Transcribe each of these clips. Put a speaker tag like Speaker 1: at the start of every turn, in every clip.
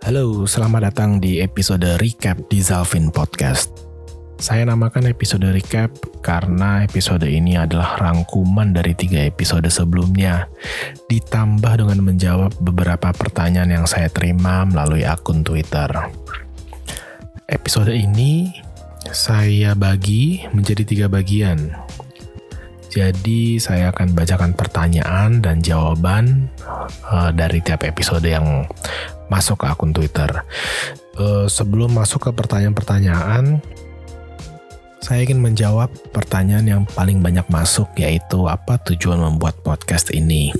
Speaker 1: Halo, selamat datang di episode recap di Zalvin Podcast. Saya namakan episode recap karena episode ini adalah rangkuman dari tiga episode sebelumnya, ditambah dengan menjawab beberapa pertanyaan yang saya terima melalui akun Twitter. Episode ini saya bagi menjadi tiga bagian. Jadi saya akan bacakan pertanyaan dan jawaban uh, dari tiap episode yang masuk ke akun Twitter. Uh, sebelum masuk ke pertanyaan-pertanyaan, saya ingin menjawab pertanyaan yang paling banyak masuk yaitu apa tujuan membuat podcast ini.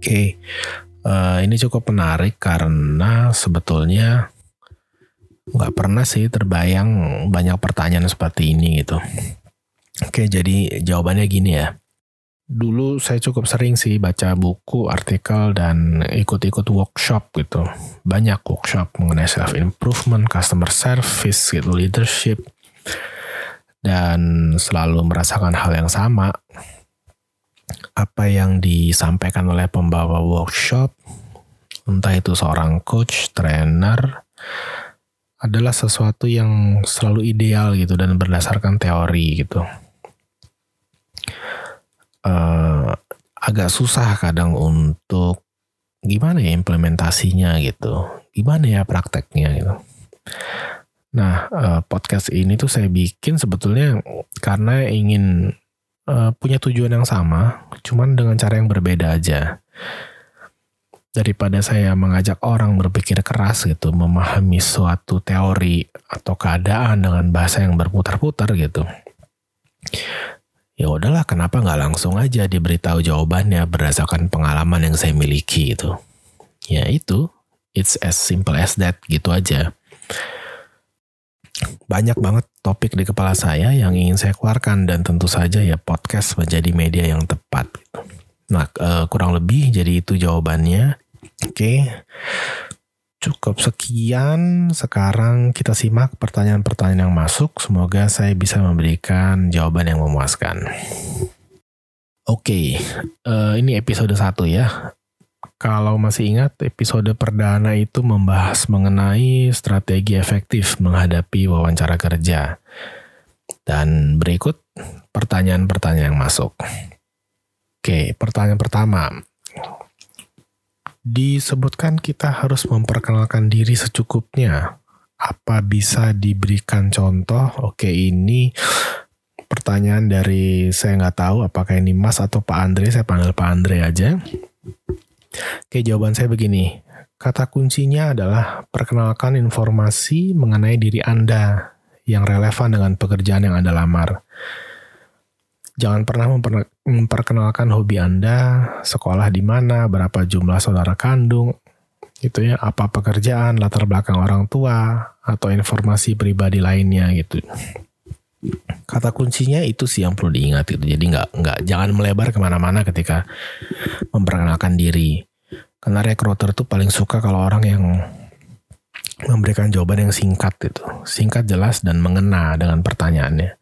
Speaker 1: Oke, okay. uh, eh, ini cukup menarik karena sebetulnya nggak pernah sih terbayang banyak pertanyaan seperti ini gitu. Oke, okay, jadi jawabannya gini ya dulu saya cukup sering sih baca buku, artikel, dan ikut-ikut workshop gitu. Banyak workshop mengenai self improvement, customer service, gitu, leadership, dan selalu merasakan hal yang sama. Apa yang disampaikan oleh pembawa workshop, entah itu seorang coach, trainer, adalah sesuatu yang selalu ideal gitu dan berdasarkan teori gitu uh, agak susah kadang untuk gimana ya implementasinya gitu, gimana ya prakteknya gitu. Nah, uh, podcast ini tuh saya bikin sebetulnya karena ingin uh, punya tujuan yang sama, cuman dengan cara yang berbeda aja. Daripada saya mengajak orang berpikir keras gitu, memahami suatu teori atau keadaan dengan bahasa yang berputar-putar gitu ya udahlah kenapa nggak langsung aja diberitahu jawabannya berdasarkan pengalaman yang saya miliki itu? Ya itu it's as simple as that gitu aja. Banyak banget topik di kepala saya yang ingin saya keluarkan dan tentu saja ya podcast menjadi media yang tepat nah uh, kurang lebih jadi itu jawabannya. Oke. okay. Cukup sekian, sekarang kita simak pertanyaan-pertanyaan yang masuk. Semoga saya bisa memberikan jawaban yang memuaskan. Oke, okay, uh, eh, ini episode 1 ya. Kalau masih ingat, episode perdana itu membahas mengenai strategi efektif menghadapi wawancara kerja. Dan berikut pertanyaan-pertanyaan yang masuk. Oke, pertanyaan pertama disebutkan kita harus memperkenalkan diri secukupnya. Apa bisa diberikan contoh? Oke, ini pertanyaan dari saya nggak tahu apakah ini Mas atau Pak Andre. Saya panggil Pak Andre aja. Oke, jawaban saya begini. Kata kuncinya adalah perkenalkan informasi mengenai diri Anda yang relevan dengan pekerjaan yang Anda lamar. Jangan pernah memperkenalkan hobi Anda, sekolah di mana, berapa jumlah saudara kandung, gitu ya, apa pekerjaan, latar belakang orang tua, atau informasi pribadi lainnya gitu. Kata kuncinya itu sih yang perlu diingat gitu. Jadi nggak nggak jangan melebar ke mana-mana ketika memperkenalkan diri. Karena rekruter tuh paling suka kalau orang yang memberikan jawaban yang singkat itu, singkat jelas dan mengena dengan pertanyaannya.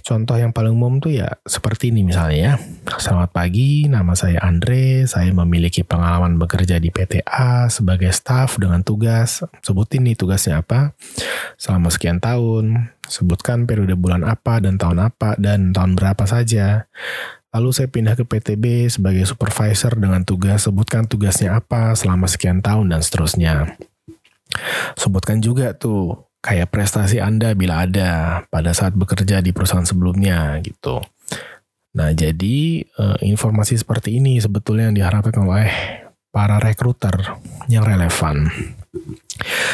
Speaker 1: Contoh yang paling umum tuh ya seperti ini misalnya ya. Selamat pagi, nama saya Andre, saya memiliki pengalaman bekerja di PTA sebagai staff dengan tugas. Sebutin nih tugasnya apa, selama sekian tahun, sebutkan periode bulan apa dan tahun apa dan tahun berapa saja. Lalu saya pindah ke PTB sebagai supervisor dengan tugas, sebutkan tugasnya apa selama sekian tahun dan seterusnya. Sebutkan juga tuh kayak prestasi Anda bila ada pada saat bekerja di perusahaan sebelumnya gitu. Nah, jadi eh, informasi seperti ini sebetulnya yang diharapkan oleh para rekruter yang relevan.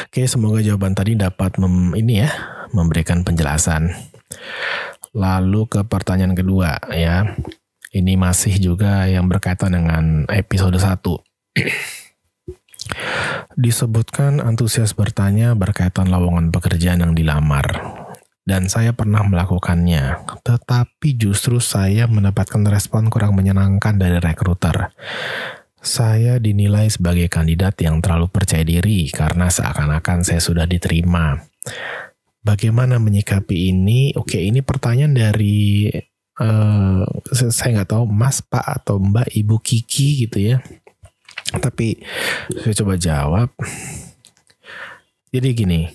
Speaker 1: Oke, semoga jawaban tadi dapat mem, ini ya, memberikan penjelasan. Lalu ke pertanyaan kedua ya. Ini masih juga yang berkaitan dengan episode 1. Disebutkan antusias bertanya berkaitan lowongan pekerjaan yang dilamar. Dan saya pernah melakukannya, tetapi justru saya mendapatkan respon kurang menyenangkan dari rekruter. Saya dinilai sebagai kandidat yang terlalu percaya diri karena seakan-akan saya sudah diterima. Bagaimana menyikapi ini? Oke, ini pertanyaan dari uh, saya nggak tahu Mas, Pak atau Mbak, Ibu Kiki gitu ya tapi saya coba jawab Jadi gini,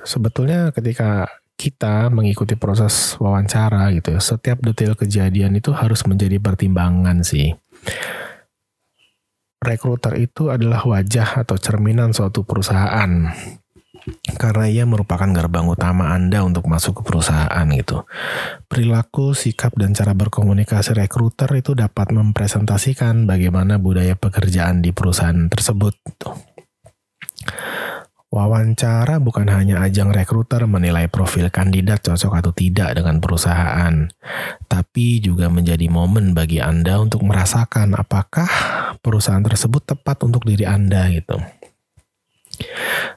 Speaker 1: sebetulnya ketika kita mengikuti proses wawancara gitu setiap detail kejadian itu harus menjadi pertimbangan sih. Rekruter itu adalah wajah atau cerminan suatu perusahaan karena ia merupakan gerbang utama Anda untuk masuk ke perusahaan gitu. Perilaku, sikap, dan cara berkomunikasi rekruter itu dapat mempresentasikan bagaimana budaya pekerjaan di perusahaan tersebut. Gitu. Wawancara bukan hanya ajang rekruter menilai profil kandidat cocok atau tidak dengan perusahaan, tapi juga menjadi momen bagi Anda untuk merasakan apakah perusahaan tersebut tepat untuk diri Anda gitu.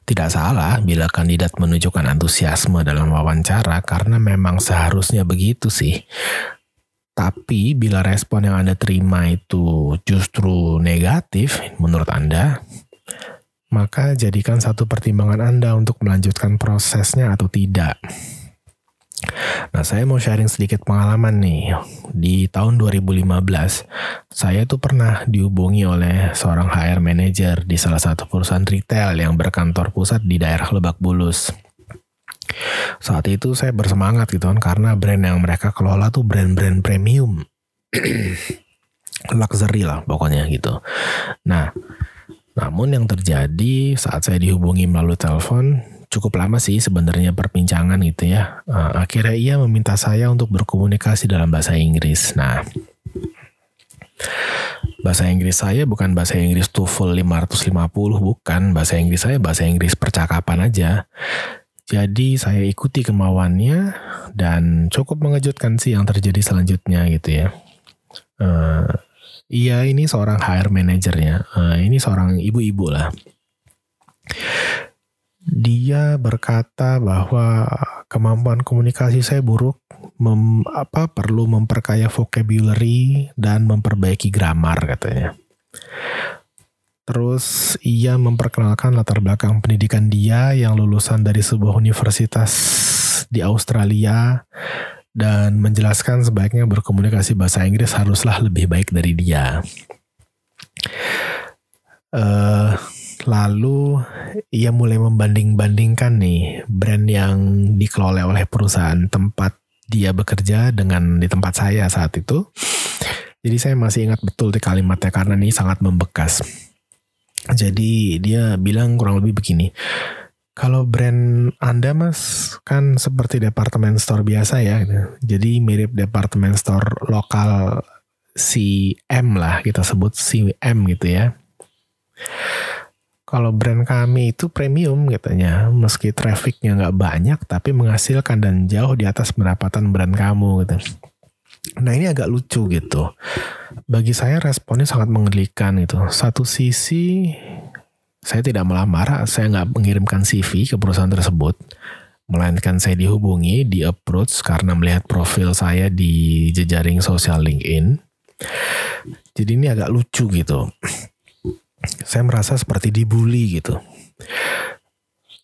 Speaker 1: Tidak salah bila kandidat menunjukkan antusiasme dalam wawancara karena memang seharusnya begitu sih. Tapi bila respon yang Anda terima itu justru negatif menurut Anda, maka jadikan satu pertimbangan Anda untuk melanjutkan prosesnya atau tidak. Nah, saya mau sharing sedikit pengalaman nih. Di tahun 2015, saya tuh pernah dihubungi oleh seorang HR manager di salah satu perusahaan retail yang berkantor pusat di daerah Lebak Bulus. Saat itu saya bersemangat gitu kan karena brand yang mereka kelola tuh brand-brand premium. Luxury lah pokoknya gitu. Nah, namun yang terjadi saat saya dihubungi melalui telepon, cukup lama sih sebenarnya perbincangan gitu ya. Uh, akhirnya ia meminta saya untuk berkomunikasi dalam bahasa Inggris. Nah, bahasa Inggris saya bukan bahasa Inggris TOEFL 550, bukan. Bahasa Inggris saya bahasa Inggris percakapan aja. Jadi saya ikuti kemauannya dan cukup mengejutkan sih yang terjadi selanjutnya gitu ya. Uh, iya ini seorang HR manajernya, uh, ini seorang ibu-ibu lah dia berkata bahwa kemampuan komunikasi saya buruk, mem, apa perlu memperkaya vocabulary dan memperbaiki grammar katanya. Terus ia memperkenalkan latar belakang pendidikan dia yang lulusan dari sebuah universitas di Australia dan menjelaskan sebaiknya berkomunikasi bahasa Inggris haruslah lebih baik dari dia. Uh, Lalu ia mulai membanding-bandingkan nih brand yang dikelola oleh perusahaan tempat dia bekerja dengan di tempat saya saat itu. Jadi saya masih ingat betul di kalimatnya karena ini sangat membekas. Jadi dia bilang kurang lebih begini. Kalau brand Anda mas kan seperti departemen store biasa ya. Jadi mirip departemen store lokal CM lah kita sebut CM gitu ya kalau brand kami itu premium katanya, meski trafficnya nggak banyak, tapi menghasilkan dan jauh di atas pendapatan brand kamu gitu. Nah ini agak lucu gitu. Bagi saya responnya sangat mengerikan gitu. Satu sisi saya tidak melamar, saya nggak mengirimkan CV ke perusahaan tersebut, melainkan saya dihubungi, di approach karena melihat profil saya di jejaring sosial LinkedIn. Jadi ini agak lucu gitu saya merasa seperti dibully gitu.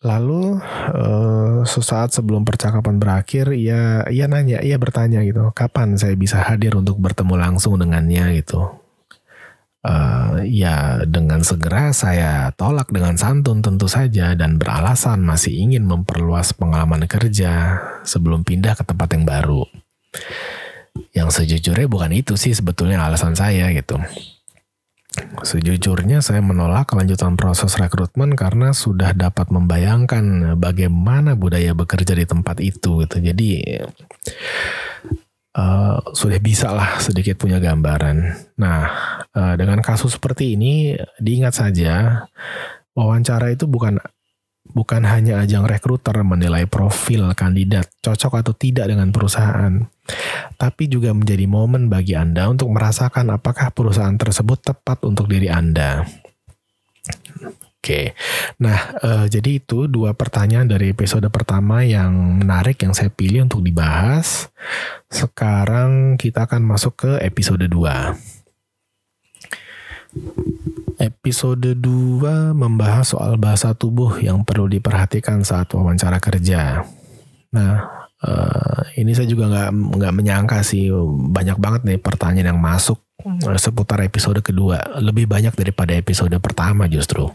Speaker 1: Lalu uh, sesaat sebelum percakapan berakhir, ia ia nanya, ia bertanya gitu, kapan saya bisa hadir untuk bertemu langsung dengannya gitu. Uh, ya dengan segera saya tolak dengan santun tentu saja dan beralasan masih ingin memperluas pengalaman kerja sebelum pindah ke tempat yang baru. Yang sejujurnya bukan itu sih sebetulnya alasan saya gitu. Sejujurnya saya menolak kelanjutan proses rekrutmen karena sudah dapat membayangkan bagaimana budaya bekerja di tempat itu gitu. Jadi uh, sudah bisa lah sedikit punya gambaran. Nah, uh, dengan kasus seperti ini diingat saja wawancara itu bukan bukan hanya ajang rekruter menilai profil kandidat cocok atau tidak dengan perusahaan, tapi juga menjadi momen bagi Anda untuk merasakan apakah perusahaan tersebut tepat untuk diri Anda. Oke, nah uh, jadi itu dua pertanyaan dari episode pertama yang menarik yang saya pilih untuk dibahas. Sekarang kita akan masuk ke episode 2. Episode 2 membahas soal bahasa tubuh yang perlu diperhatikan saat wawancara kerja. Nah, uh, ini saya juga nggak nggak menyangka sih banyak banget nih pertanyaan yang masuk uh, seputar episode kedua, lebih banyak daripada episode pertama justru.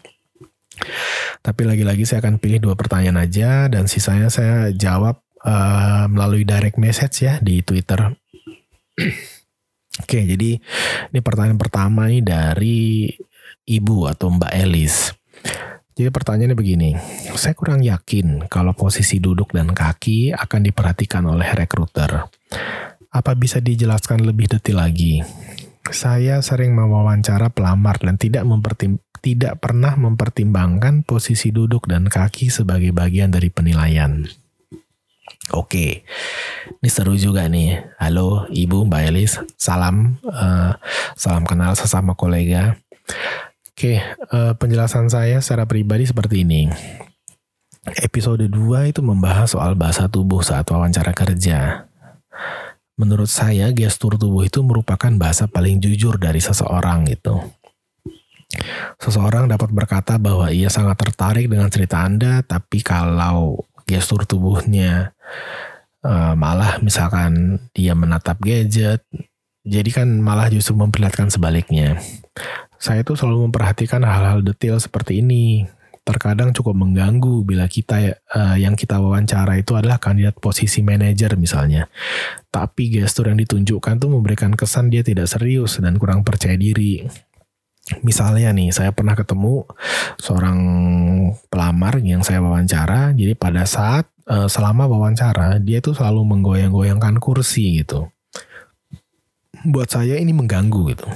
Speaker 1: Tapi lagi-lagi saya akan pilih dua pertanyaan aja dan sisanya saya jawab uh, melalui direct message ya di Twitter. Oke, jadi ini pertanyaan pertama nih dari Ibu atau Mbak Elis. Jadi pertanyaannya begini, saya kurang yakin kalau posisi duduk dan kaki akan diperhatikan oleh rekruter. Apa bisa dijelaskan lebih detail lagi? Saya sering mewawancara pelamar dan tidak mempertim tidak pernah mempertimbangkan posisi duduk dan kaki sebagai bagian dari penilaian. Oke, ini seru juga nih. Halo Ibu Mbak Elis, salam, uh, salam kenal sesama kolega. Oke, uh, penjelasan saya secara pribadi seperti ini. Episode 2 itu membahas soal bahasa tubuh saat wawancara kerja. Menurut saya, gestur tubuh itu merupakan bahasa paling jujur dari seseorang gitu. Seseorang dapat berkata bahwa ia sangat tertarik dengan cerita Anda, tapi kalau gestur tubuhnya uh, malah misalkan dia menatap gadget, jadi kan malah justru memperlihatkan sebaliknya. Saya tuh selalu memperhatikan hal-hal detail seperti ini. Terkadang cukup mengganggu bila kita uh, yang kita wawancara itu adalah kandidat posisi manajer misalnya. Tapi gestur yang ditunjukkan tuh memberikan kesan dia tidak serius dan kurang percaya diri. Misalnya nih, saya pernah ketemu seorang pelamar yang saya wawancara. Jadi pada saat uh, selama wawancara, dia tuh selalu menggoyang-goyangkan kursi gitu. Buat saya ini mengganggu gitu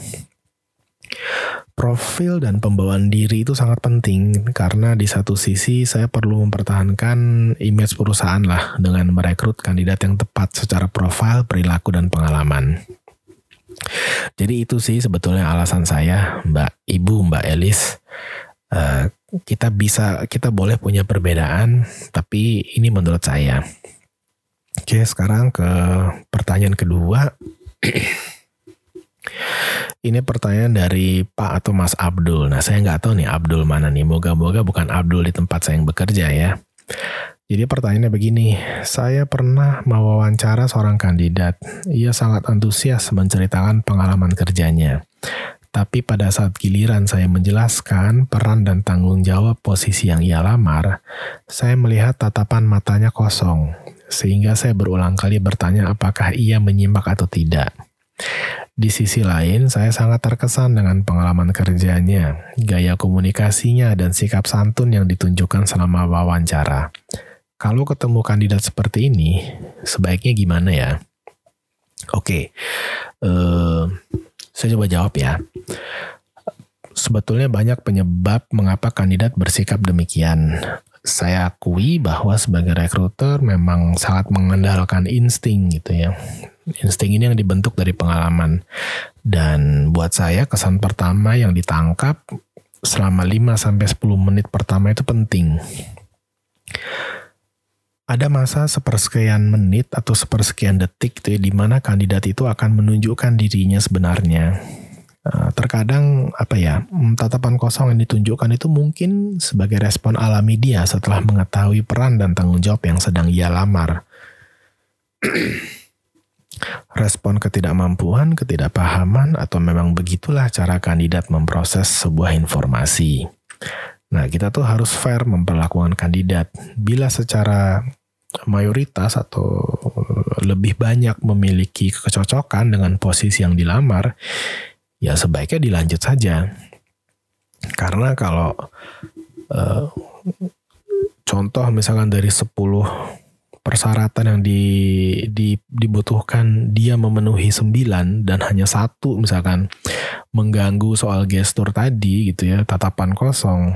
Speaker 1: profil dan pembawaan diri itu sangat penting karena di satu sisi saya perlu mempertahankan image perusahaan lah dengan merekrut kandidat yang tepat secara profil, perilaku dan pengalaman. Jadi itu sih sebetulnya alasan saya, Mbak Ibu, Mbak Elis. Uh, kita bisa, kita boleh punya perbedaan, tapi ini menurut saya. Oke, sekarang ke pertanyaan kedua. Ini pertanyaan dari Pak atau Mas Abdul. Nah, saya nggak tahu nih Abdul mana nih. Moga-moga bukan Abdul di tempat saya yang bekerja ya. Jadi pertanyaannya begini, saya pernah mewawancara seorang kandidat. Ia sangat antusias menceritakan pengalaman kerjanya. Tapi pada saat giliran saya menjelaskan peran dan tanggung jawab posisi yang ia lamar, saya melihat tatapan matanya kosong, sehingga saya berulang kali bertanya apakah ia menyimak atau tidak. Di sisi lain, saya sangat terkesan dengan pengalaman kerjanya, gaya komunikasinya, dan sikap santun yang ditunjukkan selama wawancara. Kalau ketemu kandidat seperti ini, sebaiknya gimana ya? Oke, eh, saya coba jawab ya. Sebetulnya banyak penyebab mengapa kandidat bersikap demikian saya akui bahwa sebagai rekruter memang sangat mengandalkan insting gitu ya. Insting ini yang dibentuk dari pengalaman. Dan buat saya kesan pertama yang ditangkap selama 5 sampai 10 menit pertama itu penting. Ada masa sepersekian menit atau sepersekian detik gitu ya, di mana kandidat itu akan menunjukkan dirinya sebenarnya terkadang apa ya mm, tatapan kosong yang ditunjukkan itu mungkin sebagai respon alami dia setelah mengetahui peran dan tanggung jawab yang sedang ia lamar. respon ketidakmampuan, ketidakpahaman, atau memang begitulah cara kandidat memproses sebuah informasi. Nah, kita tuh harus fair memperlakukan kandidat. Bila secara mayoritas atau lebih banyak memiliki kecocokan dengan posisi yang dilamar, ya sebaiknya dilanjut saja. Karena kalau uh, contoh misalkan dari 10 persyaratan yang di, di, dibutuhkan dia memenuhi 9 dan hanya satu misalkan mengganggu soal gestur tadi gitu ya, tatapan kosong.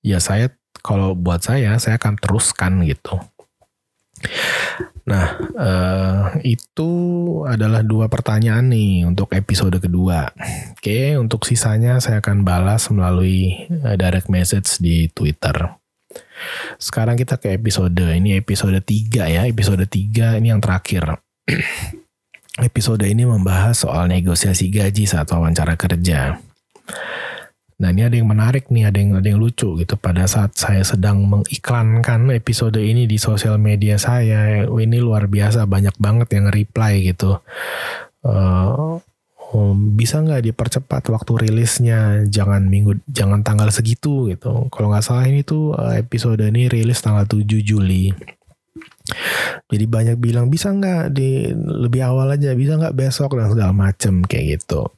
Speaker 1: Ya saya kalau buat saya saya akan teruskan gitu. Nah, uh, itu adalah dua pertanyaan nih untuk episode kedua. Oke, untuk sisanya saya akan balas melalui uh, direct message di Twitter. Sekarang kita ke episode. Ini episode 3 ya, episode 3 ini yang terakhir. episode ini membahas soal negosiasi gaji saat wawancara kerja. Nah ini ada yang menarik nih, ada yang ada yang lucu gitu. Pada saat saya sedang mengiklankan episode ini di sosial media saya, ini luar biasa banyak banget yang reply gitu. Uh, oh, bisa nggak dipercepat waktu rilisnya? Jangan minggu jangan tanggal segitu gitu. Kalau nggak salah ini tuh eh, episode ini rilis tanggal 7 Juli. Jadi banyak bilang bisa nggak di lebih awal aja bisa nggak besok? Dan segala macem kayak gitu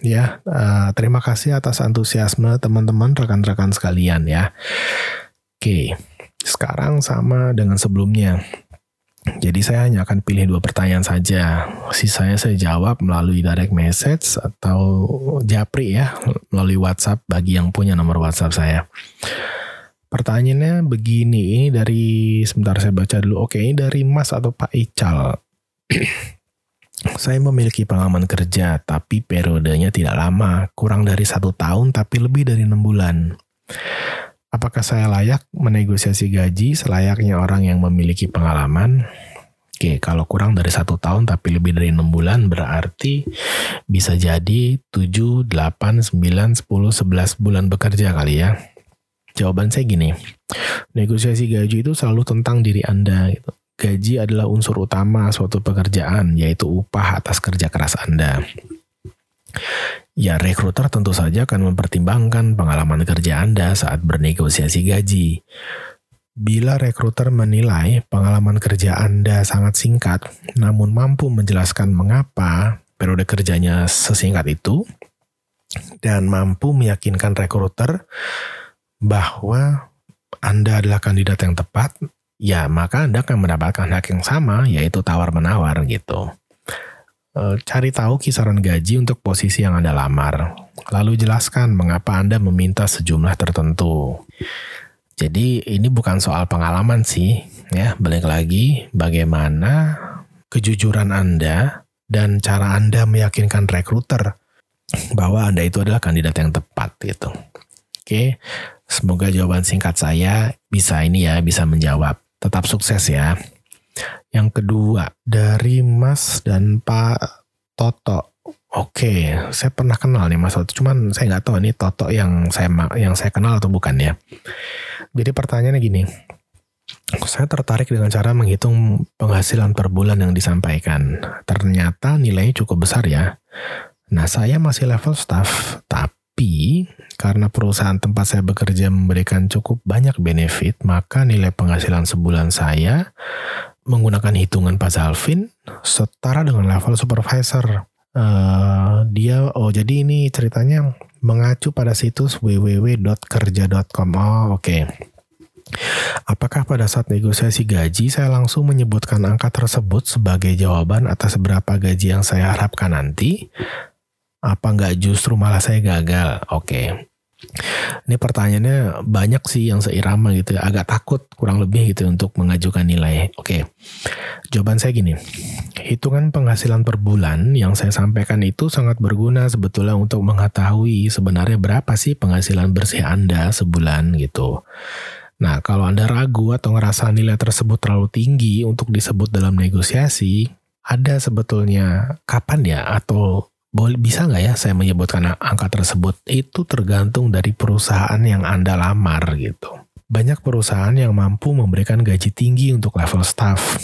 Speaker 1: ya uh, terima kasih atas antusiasme teman-teman rekan-rekan sekalian ya oke sekarang sama dengan sebelumnya jadi saya hanya akan pilih dua pertanyaan saja. Sisanya saya jawab melalui direct message atau japri ya, melalui WhatsApp bagi yang punya nomor WhatsApp saya. Pertanyaannya begini, ini dari sebentar saya baca dulu. Oke, ini dari Mas atau Pak Ical. saya memiliki pengalaman kerja, tapi periodenya tidak lama, kurang dari satu tahun, tapi lebih dari enam bulan. Apakah saya layak menegosiasi gaji selayaknya orang yang memiliki pengalaman? Oke, kalau kurang dari satu tahun tapi lebih dari enam bulan berarti bisa jadi 7, 8, 9, 10, 11 bulan bekerja kali ya. Jawaban saya gini, negosiasi gaji itu selalu tentang diri Anda. Gitu. Gaji adalah unsur utama suatu pekerjaan, yaitu upah atas kerja keras Anda. Ya, rekruter tentu saja akan mempertimbangkan pengalaman kerja Anda saat bernegosiasi gaji. Bila rekruter menilai pengalaman kerja Anda sangat singkat, namun mampu menjelaskan mengapa periode kerjanya sesingkat itu, dan mampu meyakinkan rekruter bahwa Anda adalah kandidat yang tepat, ya maka Anda akan mendapatkan hak yang sama, yaitu tawar-menawar gitu. Eh, cari tahu kisaran gaji untuk posisi yang Anda lamar. Lalu jelaskan mengapa Anda meminta sejumlah tertentu. Jadi ini bukan soal pengalaman sih, ya. Balik lagi bagaimana kejujuran Anda dan cara Anda meyakinkan rekruter bahwa Anda itu adalah kandidat yang tepat gitu. Oke, semoga jawaban singkat saya bisa ini ya, bisa menjawab. Tetap sukses ya. Yang kedua, dari Mas dan Pak Toto. Oke, saya pernah kenal nih Mas Toto. Cuman saya nggak tahu ini Toto yang saya yang saya kenal atau bukan ya. Jadi pertanyaannya gini. Saya tertarik dengan cara menghitung penghasilan per bulan yang disampaikan. Ternyata nilainya cukup besar ya. Nah, saya masih level staff, tapi karena perusahaan tempat saya bekerja memberikan cukup banyak benefit, maka nilai penghasilan sebulan saya menggunakan hitungan Pak Zalvin setara dengan level supervisor. Uh, dia oh jadi ini ceritanya mengacu pada situs www.kerja.com. Oh, oke. Okay. Apakah pada saat negosiasi gaji saya langsung menyebutkan angka tersebut sebagai jawaban atas berapa gaji yang saya harapkan nanti? Apa nggak justru malah saya gagal? Oke. Okay. Ini pertanyaannya banyak sih yang seirama gitu, agak takut kurang lebih gitu untuk mengajukan nilai. Oke, jawaban saya gini, hitungan penghasilan per bulan yang saya sampaikan itu sangat berguna sebetulnya untuk mengetahui sebenarnya berapa sih penghasilan bersih Anda sebulan gitu. Nah, kalau Anda ragu atau ngerasa nilai tersebut terlalu tinggi untuk disebut dalam negosiasi, ada sebetulnya kapan ya atau boleh bisa nggak ya saya menyebutkan angka tersebut? Itu tergantung dari perusahaan yang Anda lamar gitu. Banyak perusahaan yang mampu memberikan gaji tinggi untuk level staff.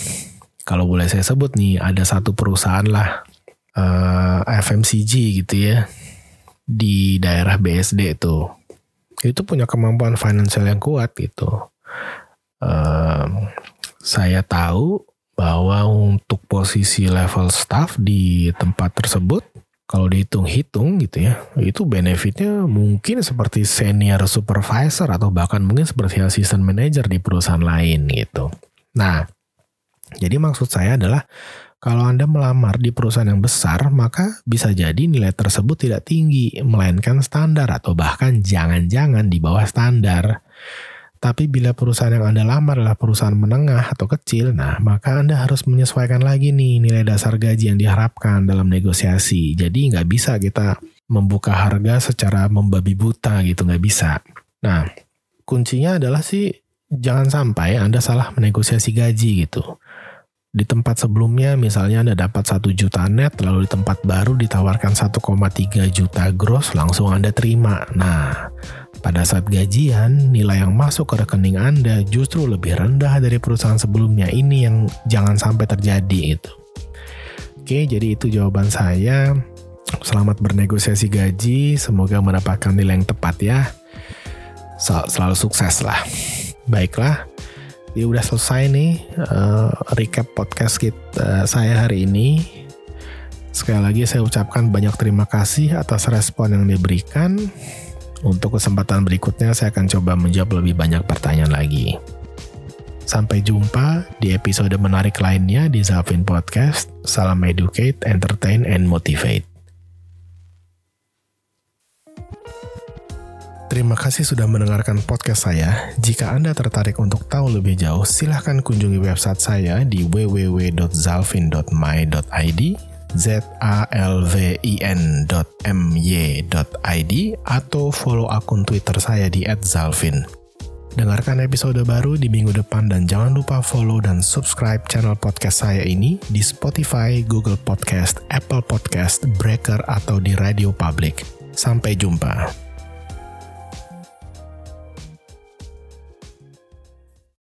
Speaker 1: Kalau boleh saya sebut nih, ada satu perusahaan lah uh, eh, FMCG gitu ya di daerah BSD itu. Itu punya kemampuan finansial yang kuat gitu. Uh, saya tahu bahwa untuk posisi level staff di tempat tersebut kalau dihitung-hitung gitu ya, itu benefitnya mungkin seperti senior supervisor atau bahkan mungkin seperti assistant manager di perusahaan lain gitu. Nah, jadi maksud saya adalah kalau Anda melamar di perusahaan yang besar, maka bisa jadi nilai tersebut tidak tinggi, melainkan standar atau bahkan jangan-jangan di bawah standar. Tapi bila perusahaan yang Anda lamar adalah perusahaan menengah atau kecil, nah maka Anda harus menyesuaikan lagi nih nilai dasar gaji yang diharapkan dalam negosiasi. Jadi nggak bisa kita membuka harga secara membabi buta gitu, nggak bisa. Nah, kuncinya adalah sih jangan sampai Anda salah menegosiasi gaji gitu. Di tempat sebelumnya misalnya Anda dapat 1 juta net, lalu di tempat baru ditawarkan 1,3 juta gross, langsung Anda terima. Nah, pada saat gajian, nilai yang masuk ke rekening Anda justru lebih rendah dari perusahaan sebelumnya. Ini yang jangan sampai terjadi itu. Oke, jadi itu jawaban saya. Selamat bernegosiasi gaji, semoga mendapatkan nilai yang tepat ya. Sel selalu sukses lah. Baiklah, ya udah selesai nih uh, recap podcast kita saya hari ini. Sekali lagi saya ucapkan banyak terima kasih atas respon yang diberikan. Untuk kesempatan berikutnya saya akan coba menjawab lebih banyak pertanyaan lagi. Sampai jumpa di episode menarik lainnya di Zalvin Podcast. Salam educate, entertain, and motivate. Terima kasih sudah mendengarkan podcast saya. Jika Anda tertarik untuk tahu lebih jauh, silahkan kunjungi website saya di www.zalvin.my.id z a l v i n.my.id atau follow akun Twitter saya di @zalvin. Dengarkan episode baru di minggu depan dan jangan lupa follow dan subscribe channel podcast saya ini di Spotify, Google Podcast, Apple Podcast, Breaker atau di Radio Public. Sampai jumpa.